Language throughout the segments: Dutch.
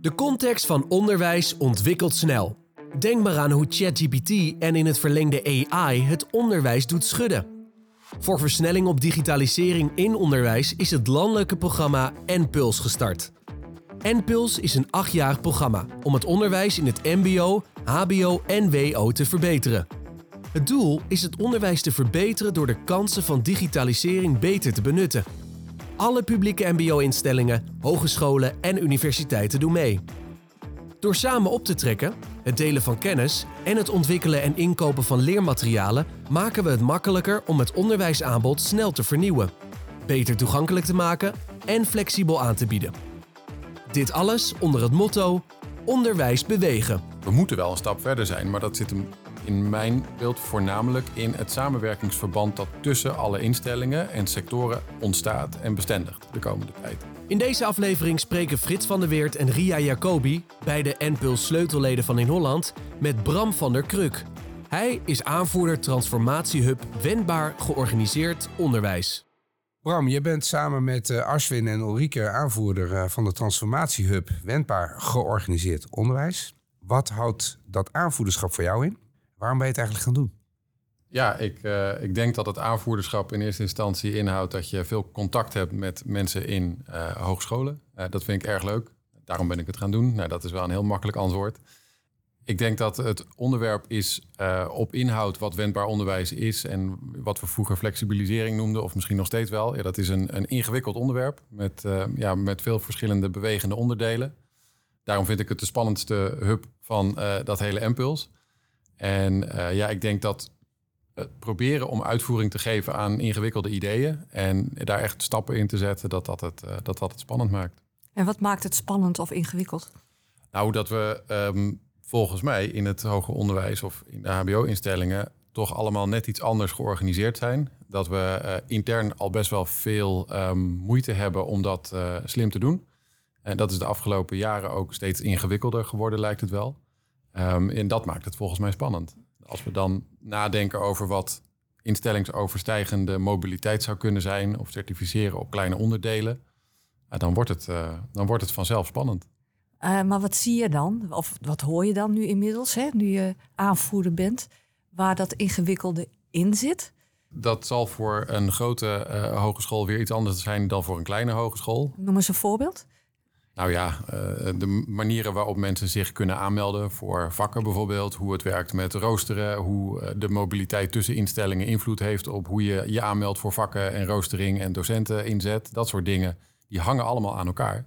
De context van onderwijs ontwikkelt snel. Denk maar aan hoe ChatGPT en in het verlengde AI het onderwijs doet schudden. Voor versnelling op digitalisering in onderwijs is het landelijke programma NPULS gestart. NPULS is een achtjarig programma om het onderwijs in het MBO, HBO en WO te verbeteren. Het doel is het onderwijs te verbeteren door de kansen van digitalisering beter te benutten. Alle publieke MBO-instellingen, hogescholen en universiteiten doen mee. Door samen op te trekken, het delen van kennis en het ontwikkelen en inkopen van leermaterialen maken we het makkelijker om het onderwijsaanbod snel te vernieuwen, beter toegankelijk te maken en flexibel aan te bieden. Dit alles onder het motto: onderwijs bewegen. We moeten wel een stap verder zijn, maar dat zit hem in mijn beeld voornamelijk in het samenwerkingsverband dat tussen alle instellingen en sectoren ontstaat en bestendigt de komende tijd. In deze aflevering spreken Frits van der Weert en Ria Jacobi, beide NPULS sleutelleden van in Holland, met Bram van der Kruk. Hij is aanvoerder Transformatiehub Wendbaar Georganiseerd Onderwijs. Bram, je bent samen met uh, Ashwin en Ulrike aanvoerder uh, van de Transformatiehub Wendbaar Georganiseerd Onderwijs. Wat houdt dat aanvoerderschap voor jou in? Waarom ben je het eigenlijk gaan doen? Ja, ik, uh, ik denk dat het aanvoerderschap in eerste instantie inhoudt dat je veel contact hebt met mensen in uh, hogescholen. Uh, dat vind ik erg leuk. Daarom ben ik het gaan doen. Nou, dat is wel een heel makkelijk antwoord. Ik denk dat het onderwerp is op inhoud wat wendbaar onderwijs is en wat we vroeger flexibilisering noemden, of misschien nog steeds wel. Ja, dat is een, een ingewikkeld onderwerp met, ja, met veel verschillende bewegende onderdelen. Daarom vind ik het de spannendste hub van dat hele impuls. En uh, ja, ik denk dat het proberen om uitvoering te geven aan ingewikkelde ideeën en daar echt stappen in te zetten, dat dat het, uh, dat dat het spannend maakt. En wat maakt het spannend of ingewikkeld? Nou, dat we um, volgens mij in het hoger onderwijs of in de HBO-instellingen toch allemaal net iets anders georganiseerd zijn. Dat we uh, intern al best wel veel um, moeite hebben om dat slim te doen. En dat is de afgelopen jaren ook steeds ingewikkelder geworden, lijkt het wel. Um, en dat maakt het volgens mij spannend. Als we dan nadenken over wat instellingsoverstijgende mobiliteit zou kunnen zijn, of certificeren op kleine onderdelen, dan, wordt het, uh, dan wordt het vanzelf spannend. Uh, maar wat zie je dan, of wat hoor je dan nu inmiddels, hè, nu je aanvoerder bent, waar dat ingewikkelde in zit? Dat zal voor een grote hogeschool weer iets anders zijn dan voor een kleine hogeschool. Noem eens een voorbeeld. Nou ja, de manieren waarop mensen zich kunnen aanmelden voor vakken bijvoorbeeld. Hoe het werkt met roosteren. Hoe de mobiliteit tussen instellingen invloed heeft op hoe je je aanmeldt voor vakken en roostering en docenten inzet. Dat soort dingen, die hangen allemaal aan elkaar.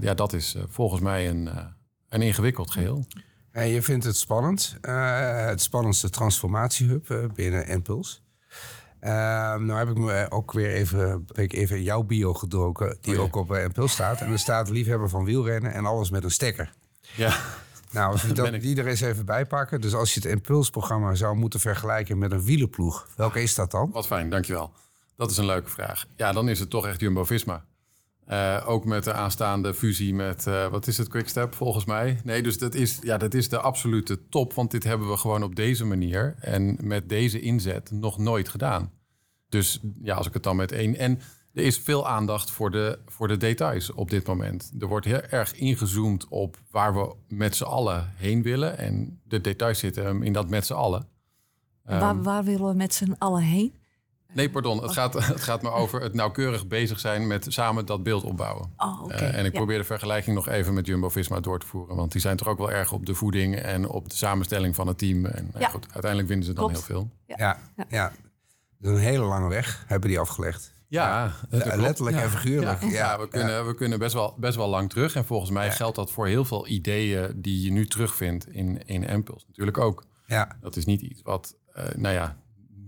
ja, dat is volgens mij een, een ingewikkeld geheel. En je vindt het spannend. Het spannendste transformatiehub binnen Impuls. Uh, nou heb ik me ook weer even, ik even jouw bio gedoken, die oh ja. ook op uh, Impuls staat. En er staat liefhebber van wielrennen en alles met een stekker. Ja. Nou, als we dat, die er eens even bij pakken. Dus als je het Impulsprogramma zou moeten vergelijken met een wielenploeg, welke is dat dan? Wat fijn, dankjewel. Dat is een leuke vraag. Ja, dan is het toch echt Jumbo-Visma. Uh, ook met de aanstaande fusie met, uh, wat is het, Quickstep volgens mij? Nee, dus dat is, ja, dat is de absolute top. Want dit hebben we gewoon op deze manier en met deze inzet nog nooit gedaan. Dus ja, als ik het dan met één... En er is veel aandacht voor de, voor de details op dit moment. Er wordt heel erg ingezoomd op waar we met z'n allen heen willen. En de details zitten in dat met z'n allen. Um, waar, waar willen we met z'n allen heen? Nee, pardon. Het gaat, het gaat me over het nauwkeurig bezig zijn met samen dat beeld opbouwen. Oh, okay. uh, en ik ja. probeer de vergelijking nog even met Jumbo-Visma door te voeren. Want die zijn toch ook wel erg op de voeding en op de samenstelling van het team. En Ja. goed, uiteindelijk winnen ze dan Klopt. heel veel. Ja, ja. ja. Een hele lange weg, hebben die afgelegd. Ja, letterlijk Ja. en figuurlijk. Ja, Ja, we kunnen, we kunnen best, wel, best wel lang terug. En volgens mij Ja. geldt dat voor heel veel ideeën die je nu terugvindt in, in Impuls natuurlijk ook. Ja, Dat is niet iets wat, eh, nou ja,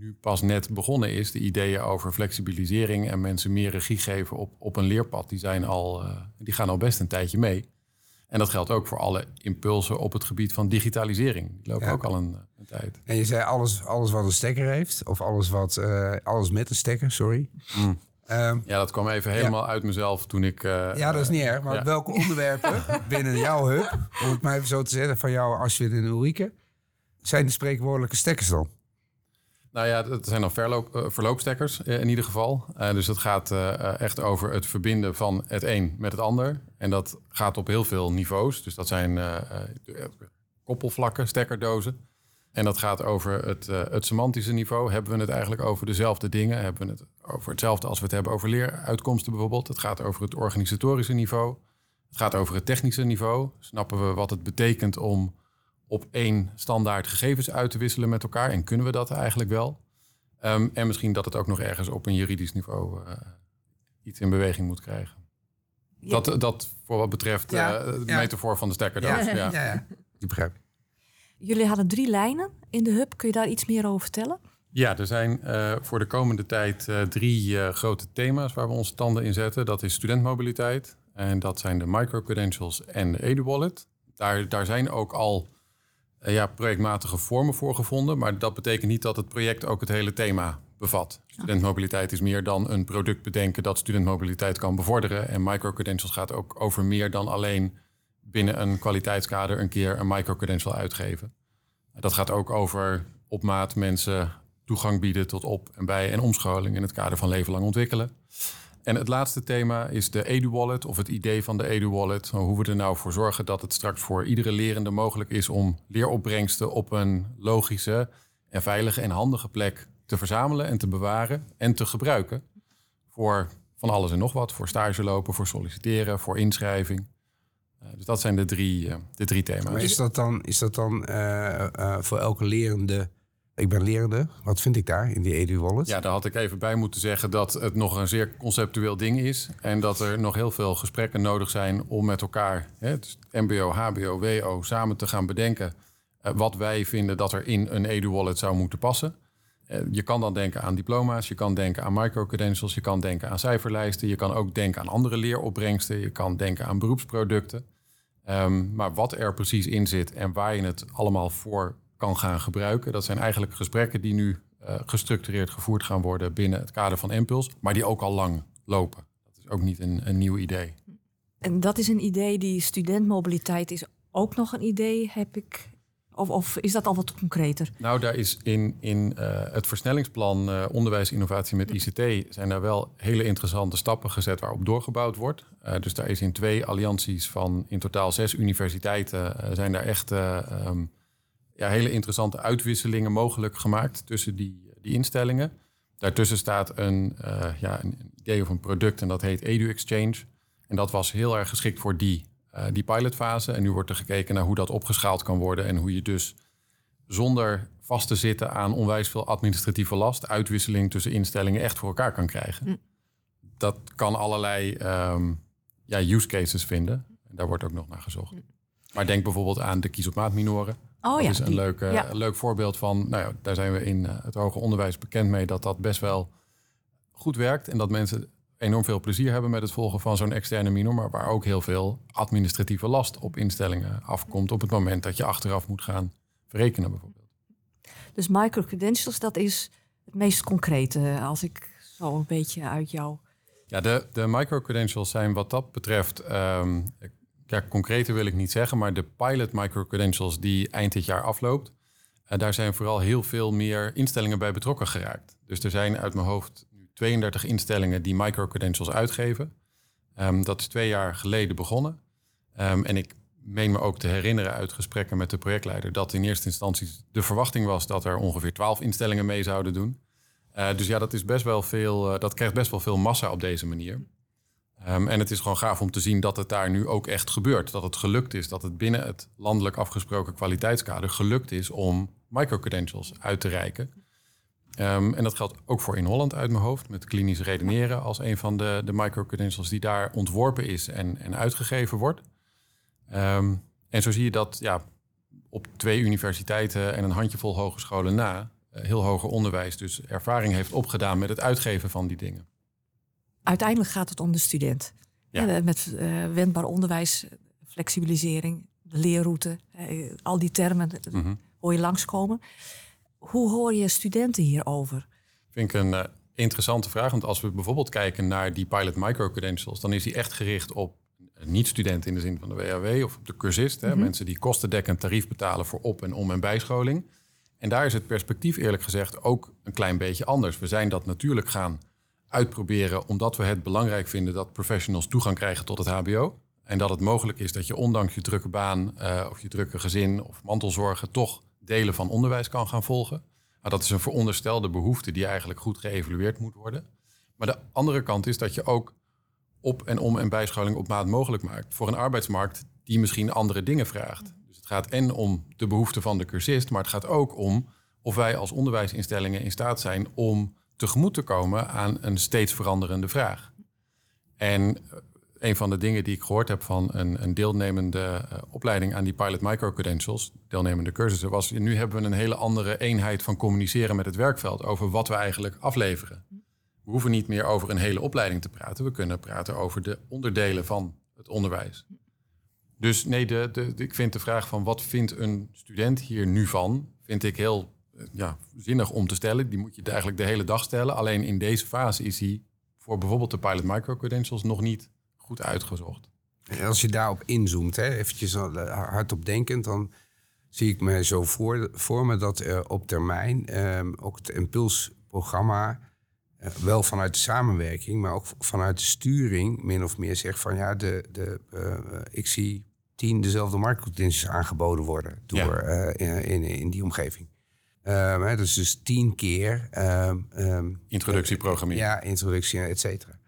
nu pas net begonnen is. De ideeën over flexibilisering en mensen meer regie geven op, op een leerpad, die, zijn al, eh, die gaan al best een tijdje mee. En dat geldt ook voor alle impulsen op het gebied van digitalisering. Die lopen Ja. ook al een, een tijd. en je zei alles, alles wat een stekker heeft, of alles, wat, eh, alles met een stekker, sorry. Mm. Ehm, Ja, dat kwam even helemaal uit mezelf toen ik... eh, ja, dat is niet erg. Maar ja. welke onderwerpen binnen jouw hub, om het maar even zo te zeggen, van jou, Ashwin en Ulrike, zijn de spreekwoordelijke stekkers dan? Nou ja, dat zijn dan verloop, uh, verloopstekkers in ieder geval. dus het gaat echt over het verbinden van het een met het ander. En dat gaat op heel veel niveaus. Dus dat zijn koppelvlakken, stekkerdozen. En dat gaat over het, het semantische niveau. Hebben we het eigenlijk over dezelfde dingen? Hebben we het over hetzelfde als we het hebben over leeruitkomsten bijvoorbeeld? Het gaat over het organisatorische niveau. Het gaat over het technische niveau. Snappen we wat het betekent om op één standaard gegevens uit te wisselen met elkaar? En kunnen we dat eigenlijk wel? Ehm, en misschien dat het ook nog ergens op een juridisch niveau uh, iets in beweging moet krijgen. Dat, dat voor wat betreft ja, uh, de metafoor van de stekkerdoos. Ja, ja. ja, ik begrijp. Jullie hadden drie lijnen in de hub. Kun je daar iets meer over vertellen? Ja, er zijn uh, voor de komende tijd drie grote thema's waar we onze tanden in zetten. Dat is studentmobiliteit, en dat zijn de microcredentials en de EduWallet. Daar, daar zijn ook al uh, ja, projectmatige vormen voor gevonden. Maar dat betekent niet dat het project ook het hele thema bevat. Studentmobiliteit is meer dan een product bedenken dat studentmobiliteit kan bevorderen. En microcredentials gaat ook over meer dan alleen binnen een kwaliteitskader een keer een microcredential uitgeven. Dat gaat ook over op maat mensen toegang bieden tot op- en bij- en omscholing in het kader van leven lang ontwikkelen. En het laatste thema is de EduWallet of het idee van de EduWallet. Hoe we er nou voor zorgen dat het straks voor iedere lerende mogelijk is om leeropbrengsten op een logische en veilige en handige plek te verzamelen en te bewaren en te gebruiken. Voor van alles en nog wat. Voor stage lopen, voor solliciteren, voor inschrijving. Uh, dus dat zijn de drie, uh, de drie thema's. Maar is dat dan, is dat dan uh, voor elke lerende ik ben lerende. Wat vind ik daar in die EduWallet? Ja, daar had ik even bij moeten zeggen dat het nog een zeer conceptueel ding is. En dat er nog heel veel gesprekken nodig zijn om met elkaar, hè, dus MBO, HBO, WO, samen te gaan bedenken uh, wat wij vinden dat er in een EduWallet zou moeten passen. Uh, je kan dan denken aan diploma's, je kan denken aan microcredentials, je kan denken aan cijferlijsten, je kan ook denken aan andere leeropbrengsten, je kan denken aan beroepsproducten. Um, maar wat er precies in zit en waar je het allemaal voor kan gaan gebruiken. Dat zijn eigenlijk gesprekken die nu uh, gestructureerd gevoerd gaan worden binnen het kader van Impuls, maar die ook al lang lopen. Dat is ook niet een, een nieuw idee. En dat is een idee, die studentmobiliteit is ook nog een idee, heb ik of, of, is dat al wat concreter? Nou, daar is in, in uh, het versnellingsplan uh, onderwijs innovatie met ICT zijn daar wel hele interessante stappen gezet waarop doorgebouwd wordt. Uh, dus daar is in twee allianties van in totaal zes universiteiten zijn daar echt um, ja, hele interessante uitwisselingen mogelijk gemaakt tussen die, die instellingen. Daartussen staat een, uh, ja, een idee of een product en dat heet Edu Exchange. En dat was heel erg geschikt voor die, uh, die pilotfase. En nu wordt er gekeken naar hoe dat opgeschaald kan worden en hoe je dus zonder vast te zitten aan onwijs veel administratieve last, uitwisseling tussen instellingen echt voor elkaar kan krijgen. Mm. Dat kan allerlei um, ja, use cases vinden. En daar wordt ook nog naar gezocht. Mm. Maar denk bijvoorbeeld aan de kies op maat minoren. Oh, dat ja, is een leuk, leuk voorbeeld van, nou ja, daar zijn we in uh, het hoger onderwijs bekend mee dat dat best wel goed werkt. En dat mensen enorm veel plezier hebben met het volgen van zo'n externe minor, maar waar ook heel veel administratieve last op instellingen afkomt op het moment dat je achteraf moet gaan verrekenen bijvoorbeeld. Dus microcredentials, dat is het meest concrete als ik zo een beetje uit jou... Ja, de, de microcredentials zijn wat dat betreft um, ja, concreter wil ik niet zeggen, maar de pilot microcredentials die eind dit jaar afloopt, uh, daar zijn vooral heel veel meer instellingen bij betrokken geraakt. Dus er zijn uit mijn hoofd nu 32 instellingen die microcredentials uitgeven. Um, dat is twee jaar geleden begonnen. Um, en ik meen me ook te herinneren uit gesprekken met de projectleider dat in eerste instantie de verwachting was dat er ongeveer 12 instellingen mee zouden doen. Uh, dus ja, dat, is best wel veel, uh, dat krijgt best wel veel massa op deze manier. Um, en het is gewoon gaaf om te zien dat het daar nu ook echt gebeurt. Dat het gelukt is, dat het binnen het landelijk afgesproken kwaliteitskader gelukt is om microcredentials uit te reiken. Um, en dat geldt ook voor in Holland uit mijn hoofd, met klinisch redeneren als een van de, de microcredentials die daar ontworpen is en, en uitgegeven wordt. Um, en zo zie je dat ja, op twee universiteiten en een handjevol hogescholen na uh, heel hoger onderwijs dus ervaring heeft opgedaan met het uitgeven van die dingen uiteindelijk gaat het om de student. Ja. met uh, wendbaar onderwijs, flexibilisering, de leerroute, uh, al die termen mm -hmm. hoor je langskomen. Hoe hoor je studenten hierover? Vind ik een interessante vraag. Want als we bijvoorbeeld kijken naar die pilot micro-credentials, dan is die echt gericht op niet-studenten in de zin van de WHW of op de cursist. Hè, mm -hmm. Mensen die kostendekkend tarief betalen voor op- en om- en bijscholing. En daar is het perspectief eerlijk gezegd ook een klein beetje anders. We zijn dat natuurlijk gaan uitproberen omdat we het belangrijk vinden dat professionals toegang krijgen tot het HBO. En dat het mogelijk is dat je ondanks je drukke baan uh, of je drukke gezin of mantelzorgen toch delen van onderwijs kan gaan volgen. Maar dat is een veronderstelde behoefte die eigenlijk goed geëvalueerd moet worden. Maar de andere kant is dat je ook op en om en bijscholing op maat mogelijk maakt voor een arbeidsmarkt die misschien andere dingen vraagt. Dus het gaat en om de behoeften van de cursist, maar het gaat ook om of wij als onderwijsinstellingen in staat zijn om tegemoet te komen aan een steeds veranderende vraag. En eh, een van de dingen die ik gehoord heb van een, een deelnemende uh, opleiding aan die Pilot Micro Credentials, deelnemende cursussen, was nu hebben we een hele andere eenheid van communiceren met het werkveld over wat we eigenlijk afleveren. We hoeven niet meer over een hele opleiding te praten. We kunnen praten over de onderdelen van het onderwijs. Dus nee, de, ik vind de vraag van wat vindt een student hier nu van, vind ik heel eh, ja, zinnig om te stellen. Die moet je eigenlijk de hele dag stellen. Alleen in deze fase is hij voor bijvoorbeeld de Pilot Micro Credentials nog niet goed uitgezocht. En als je daarop inzoomt, hè, eventjes hardop denkend, dan zie ik me zo voor, voor me dat op termijn ehm, ook het impulsprogramma uh, wel vanuit de samenwerking, maar ook vanuit de sturing min of meer zegt van ja, de, de, uh, ik zie tien dezelfde marktcredentials aangeboden worden door, ja. in, in die omgeving. Um, hè, dus dus tien keer. Um, um, Introductieprogrammering. ja, introductie, et cetera.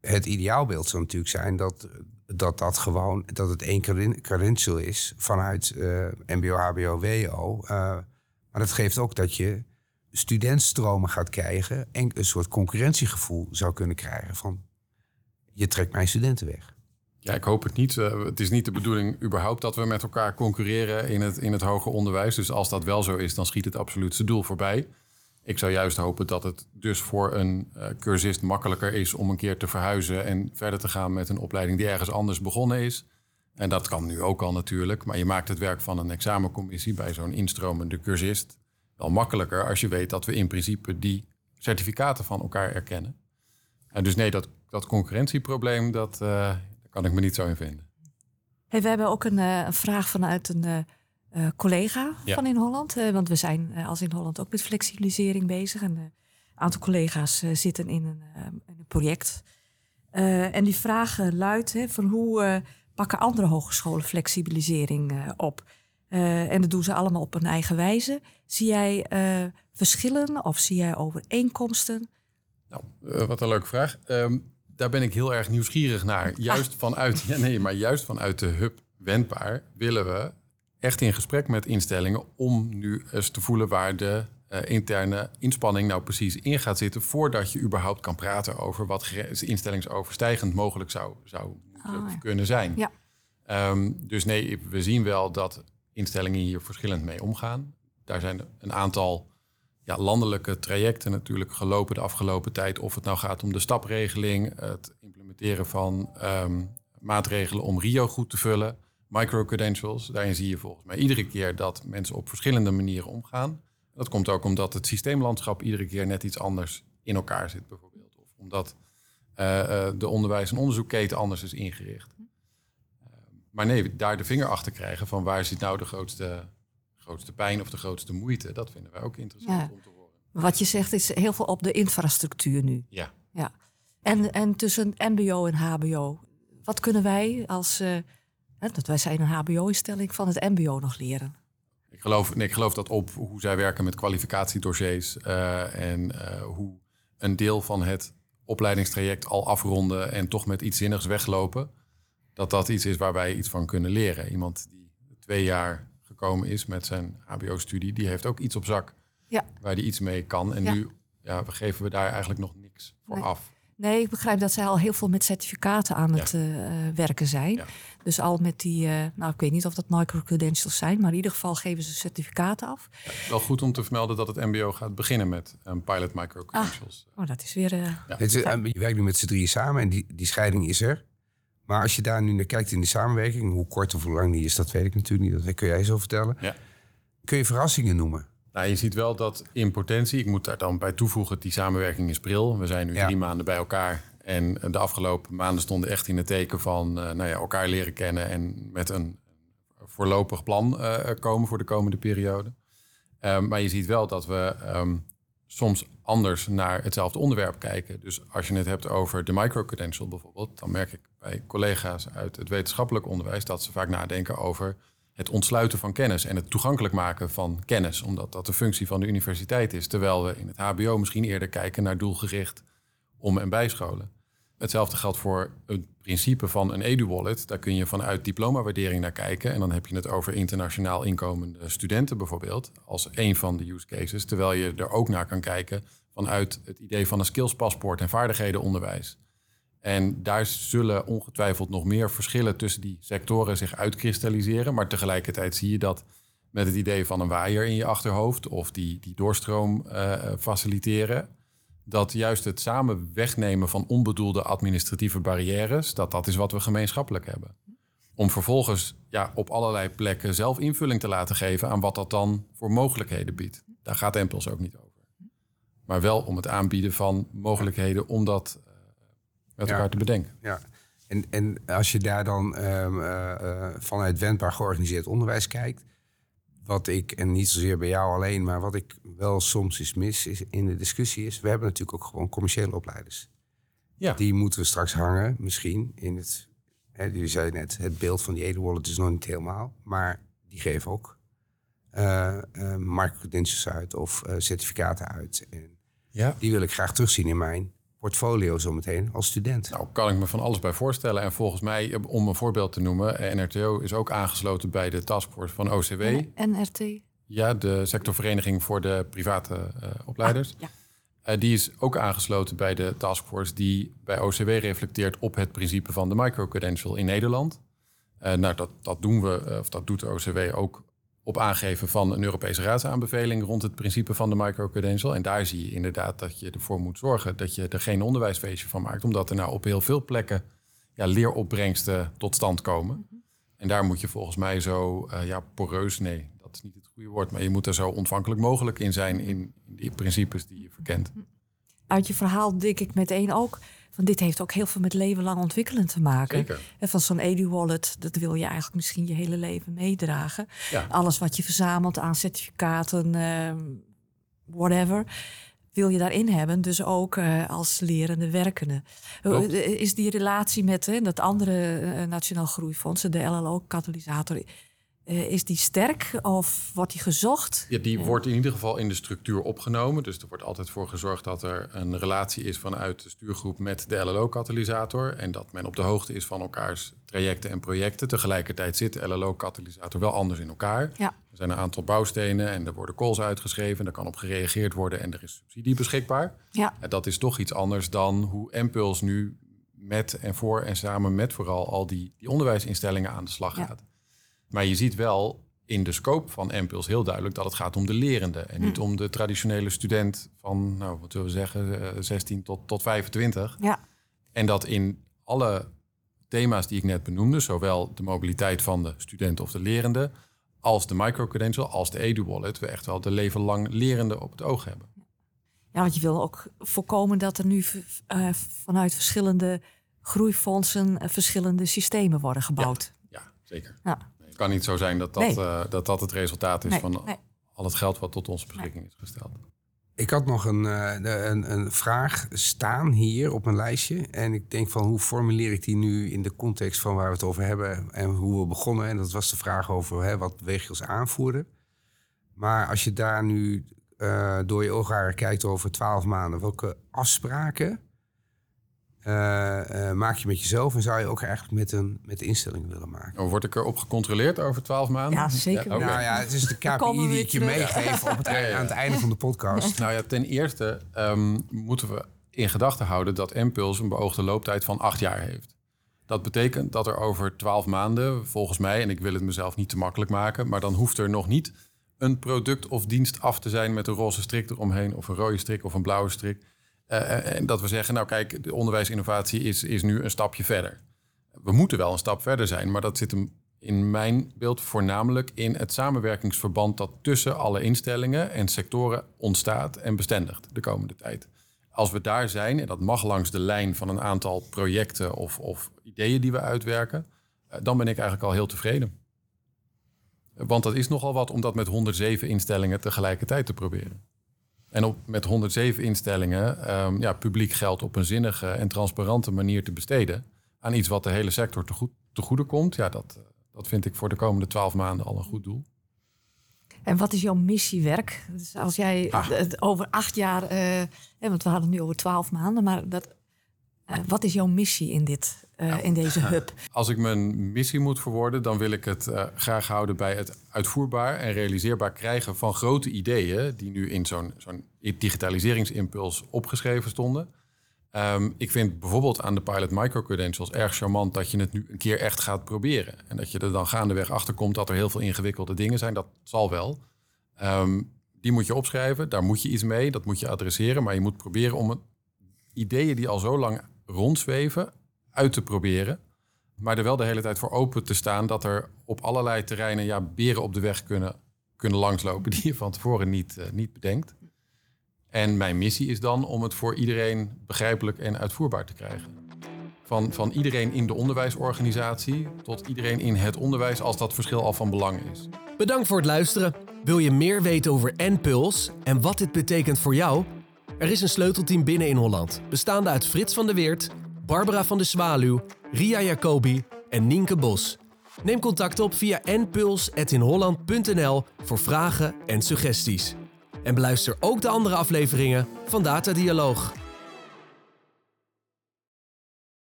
Het ideaalbeeld zou natuurlijk zijn dat dat, dat gewoon dat het één credential is vanuit uh, MBO, HBO, WO. Uh, maar dat geeft ook dat je studentstromen gaat krijgen en een soort concurrentiegevoel zou kunnen krijgen van je trekt mijn studenten weg. Ja, ik hoop het niet. Uh, het is niet de bedoeling überhaupt dat we met elkaar concurreren in het, in het hoger onderwijs. Dus als dat wel zo is, dan schiet het absoluut zijn doel voorbij. Ik zou juist hopen dat het dus voor een uh, cursist makkelijker is om een keer te verhuizen en verder te gaan met een opleiding die ergens anders begonnen is. En dat kan nu ook al natuurlijk. Maar je maakt het werk van een examencommissie bij zo'n instromende cursist wel makkelijker als je weet dat we in principe die certificaten van elkaar erkennen. En dus nee, dat, dat concurrentieprobleem, dat, daar kan ik me niet zo in vinden. Hey, we hebben ook een, uh, een vraag vanuit een uh, collega ja. van in Holland. want we zijn als in Holland ook met flexibilisering bezig. En een aantal collega's zitten in een, in een project. en die vraag luidt hè, van hoe pakken andere hogescholen flexibilisering op? En dat doen ze allemaal op hun eigen wijze. Zie jij verschillen of zie jij overeenkomsten? Nou, wat een leuke vraag. Um, daar ben ik heel erg nieuwsgierig naar. Juist ah. vanuit, ja, nee, maar juist vanuit de hub wendbaar willen we echt in gesprek met instellingen om nu eens te voelen waar de interne inspanning nou precies in gaat zitten voordat je überhaupt kan praten over wat instellingsoverstijgend mogelijk zou, zou oh, kunnen zijn. Ja. Um, dus nee, we zien wel dat instellingen hier verschillend mee omgaan. Daar zijn een aantal ja, landelijke trajecten natuurlijk gelopen de afgelopen tijd. Of het nou gaat om de stapregeling, het implementeren van um, maatregelen om RIO goed te vullen, micro-credentials. Daarin zie je volgens mij iedere keer dat mensen op verschillende manieren omgaan. Dat komt ook omdat het systeemlandschap iedere keer net iets anders in elkaar zit, bijvoorbeeld. Of omdat uh, uh, de onderwijs- en onderzoekketen anders is ingericht. Maar nee, daar de vinger achter krijgen van waar zit nou de grootste, grootste pijn of de grootste moeite, dat vinden wij ook interessant om te horen. Wat je zegt is heel veel op de infrastructuur nu. Ja. ja. En, en tussen MBO en HBO, wat kunnen wij als, uh, dat wij zijn een HBO-instelling, van het MBO nog leren? Ik geloof, nee, ik geloof dat op hoe zij werken met kwalificatiedossiers uh, en uh, hoe een deel van het opleidingstraject al afronden en toch met iets zinnigs weglopen dat dat iets is waar wij iets van kunnen leren. Iemand die twee jaar gekomen is met zijn HBO-studie, die heeft ook iets op zak ja. waar die iets mee kan. En nu ja, we geven we daar eigenlijk nog niks voor nee. af. Nee, ik begrijp dat zij al heel veel met certificaten aan het uh, werken zijn. Dus al met die, uh, nou ik weet niet of dat micro-credentials zijn, maar in ieder geval geven ze certificaten af. wel goed om te vermelden dat het MBO gaat beginnen met een pilot micro-credentials. Ah, oh, dat is weer. Uh, is, je werkt nu met z'n drieën samen en die, die scheiding is er. Maar als je daar nu naar kijkt in de samenwerking, hoe kort of hoe lang die is, dat weet ik natuurlijk niet. Dat kun jij zo vertellen. Ja. Kun je verrassingen noemen? Nou, je ziet wel dat in potentie, ik moet daar dan bij toevoegen, die samenwerking is pril. We zijn nu drie maanden bij elkaar. En de afgelopen maanden stonden echt in het teken van uh, nou ja, elkaar leren kennen en met een voorlopig plan uh, komen voor de komende periode. Ehm, maar je ziet wel dat we ehm, soms anders naar hetzelfde onderwerp kijken. Dus als je het hebt over de microcredential bijvoorbeeld, dan merk ik bij collega's uit het wetenschappelijk onderwijs dat ze vaak nadenken over het ontsluiten van kennis en het toegankelijk maken van kennis, omdat dat de functie van de universiteit is. Terwijl we in het HBO misschien eerder kijken naar doelgericht om- en bijscholen. Hetzelfde geldt voor het principe van een edu-wallet. Daar kun je vanuit diplomawaardering naar kijken. En dan heb je het over internationaal inkomende studenten bijvoorbeeld, als een van de use cases. Terwijl je er ook naar kan kijken vanuit het idee van een skillspaspoort en vaardighedenonderwijs. En daar zullen ongetwijfeld nog meer verschillen tussen die sectoren zich uitkristalliseren. Maar tegelijkertijd zie je dat met het idee van een waaier in je achterhoofd of die, die doorstroom uh, faciliteren, dat juist het samen wegnemen van onbedoelde administratieve barrières, dat dat is wat we gemeenschappelijk hebben. Om vervolgens ja, op allerlei plekken zelf invulling te laten geven aan wat dat dan voor mogelijkheden biedt. Daar gaat Empels ook niet over. Maar wel om het aanbieden van mogelijkheden om dat met elkaar te bedenken. Ja. En, en als je daar dan um, uh, vanuit wendbaar georganiseerd onderwijs kijkt, wat ik, en niet zozeer bij jou alleen, maar wat ik wel soms eens mis is in de discussie is, we hebben natuurlijk ook gewoon commerciële opleiders. Ja. Die moeten we straks hangen, misschien in het, hè, jullie zeiden net, het beeld van die Edenwallet is nog niet helemaal, maar die geven ook uh, uh, uit of uh, certificaten uit. En ja. die wil ik graag terugzien in mijn portfolio zometeen als student? Nou, kan ik me van alles bij voorstellen. En volgens mij, om een voorbeeld te noemen, NRTO is ook aangesloten bij de taskforce van OCW. NRT? Ja, de sectorvereniging voor de private uh, opleiders. Ah, ja. uh, die is ook aangesloten bij de taskforce die bij OCW reflecteert op het principe van de microcredential in Nederland. Uh, nou, dat, dat doen we, of dat doet de OCW ook op aangeven van een Europese raadsaanbeveling rond het principe van de microcredential. En daar zie je inderdaad dat je ervoor moet zorgen dat je er geen onderwijsfeestje van maakt, omdat er nou op heel veel plekken ja, leeropbrengsten tot stand komen. En daar moet je volgens mij zo uh, ja, poreus, nee, dat is niet het goede woord, maar je moet er zo ontvankelijk mogelijk in zijn in, in die principes die je verkent. Uit je verhaal denk ik meteen ook want dit heeft ook heel veel met leven lang ontwikkelen te maken. Zeker. En van zo'n edu-wallet, dat wil je eigenlijk misschien je hele leven meedragen. Alles wat je verzamelt aan certificaten, uh, whatever, wil je daarin hebben. Dus ook uh, als lerende werkende. Uh, is die relatie met dat andere uh, Nationaal Groeifonds, de LLO-katalysator uh, is die sterk of wordt die gezocht? Ja, die wordt in ieder geval in de structuur opgenomen. Dus er wordt altijd voor gezorgd dat er een relatie is vanuit de stuurgroep met de LLO-katalysator. En dat men op de hoogte is van elkaars trajecten en projecten. Tegelijkertijd zit de LLO-katalysator wel anders in elkaar. Ja. Er zijn een aantal bouwstenen en er worden calls uitgeschreven. Daar kan op gereageerd worden en er is subsidie beschikbaar. Ja. En dat is toch iets anders dan hoe Impuls nu met en voor en samen met vooral al die, die onderwijsinstellingen aan de slag gaat. Maar je ziet wel in de scope van MPILS heel duidelijk dat het gaat om de lerende. En niet mm. om de traditionele student van, nou, wat zullen we zeggen, 16 eh, tot, tot 25. Ja. En dat in alle thema's die ik net benoemde, zowel de mobiliteit van de student of de lerende, als de microcredential, als de edu-wallet, we echt wel de leven lang lerende op het oog hebben. Ja, want je wil ook voorkomen dat er nu uh, vanuit verschillende groeifondsen uh, verschillende systemen worden gebouwd. Ja, ja zeker. Ja kan niet zo zijn dat dat, uh, dat, dat het resultaat is van al het geld wat tot onze beschikking is gesteld. Ik had nog een, uh, een, een, vraag staan hier op een lijstje. En ik denk van hoe formuleer ik die nu in de context van waar we het over hebben en hoe we begonnen. En dat was de vraag over hè, wat beweeg je als aanvoerder. Maar als je daar nu uh, door je oogharen kijkt over twaalf maanden, welke afspraken uh, maak je met jezelf en zou je ook eigenlijk met een met de instelling willen maken. Oh, word ik erop gecontroleerd over twaalf maanden? Ja, zeker. Ja, Nou ja, het is de KPI die ik je meegeef op het einde, aan het einde van de podcast. Nou ja, ten eerste um, moeten we in gedachten houden dat Impuls een beoogde looptijd van acht jaar heeft. Dat betekent dat er over twaalf maanden, volgens mij, en ik wil het mezelf niet te makkelijk maken, maar dan hoeft er nog niet een product of dienst af te zijn met een roze strik eromheen, of een rode strik of een blauwe strik. Uh, en dat we zeggen, nou kijk, de onderwijsinnovatie is, is nu een stapje verder. We moeten wel een stap verder zijn, maar dat zit hem in mijn beeld voornamelijk in het samenwerkingsverband dat tussen alle instellingen en sectoren ontstaat en bestendigt de komende tijd. Als we daar zijn, en dat mag langs de lijn van een aantal projecten of, of ideeën die we uitwerken, dan ben ik eigenlijk al heel tevreden. Want dat is nogal wat om dat met 107 instellingen tegelijkertijd te proberen. En op, met 107 instellingen um, ja, publiek geld op een zinnige en transparante manier te besteden aan iets wat de hele sector te, goed, te goede komt, ja, dat, eh, dat vind ik voor de komende twaalf maanden al een goed doel. En wat is jouw missiewerk? Dus als jij ah. over acht jaar, uh, want we hadden het nu over twaalf maanden, maar dat, uh, wat is jouw missie in, dit, uh, in deze hub? Als ik mijn missie moet verwoorden, dan wil ik het graag houden bij het uitvoerbaar en realiseerbaar krijgen van grote ideeën die nu in zo'n zo'n digitaliseringsimpuls opgeschreven stonden. Um, ik vind bijvoorbeeld aan de Pilot Micro-credentials erg charmant dat je het nu een keer echt gaat proberen. En dat je er dan gaandeweg achter komt dat er heel veel ingewikkelde dingen zijn. Dat zal wel. Um, die moet je opschrijven, daar moet je iets mee, dat moet je adresseren. Maar je moet proberen om het, ideeën die al zo lang rondzweven uit te proberen. Maar er wel de hele tijd voor open te staan dat er op allerlei terreinen ja, beren op de weg kunnen, kunnen langslopen die je van tevoren niet, uh, niet bedenkt. En mijn missie is dan om het voor iedereen begrijpelijk en uitvoerbaar te krijgen. Van, van iedereen in de onderwijsorganisatie tot iedereen in het onderwijs als dat verschil al van belang is. Bedankt voor het luisteren. Wil je meer weten over NPULS en wat dit betekent voor jou? Er is een sleutelteam binnen in Holland, bestaande uit Frits van der Weert, Barbara van de Zwaluw, Ria Jacobi en Nienke Bos. Neem contact op via npuls.inholland.nl voor vragen en suggesties. En beluister ook de andere afleveringen van Data Dialoog.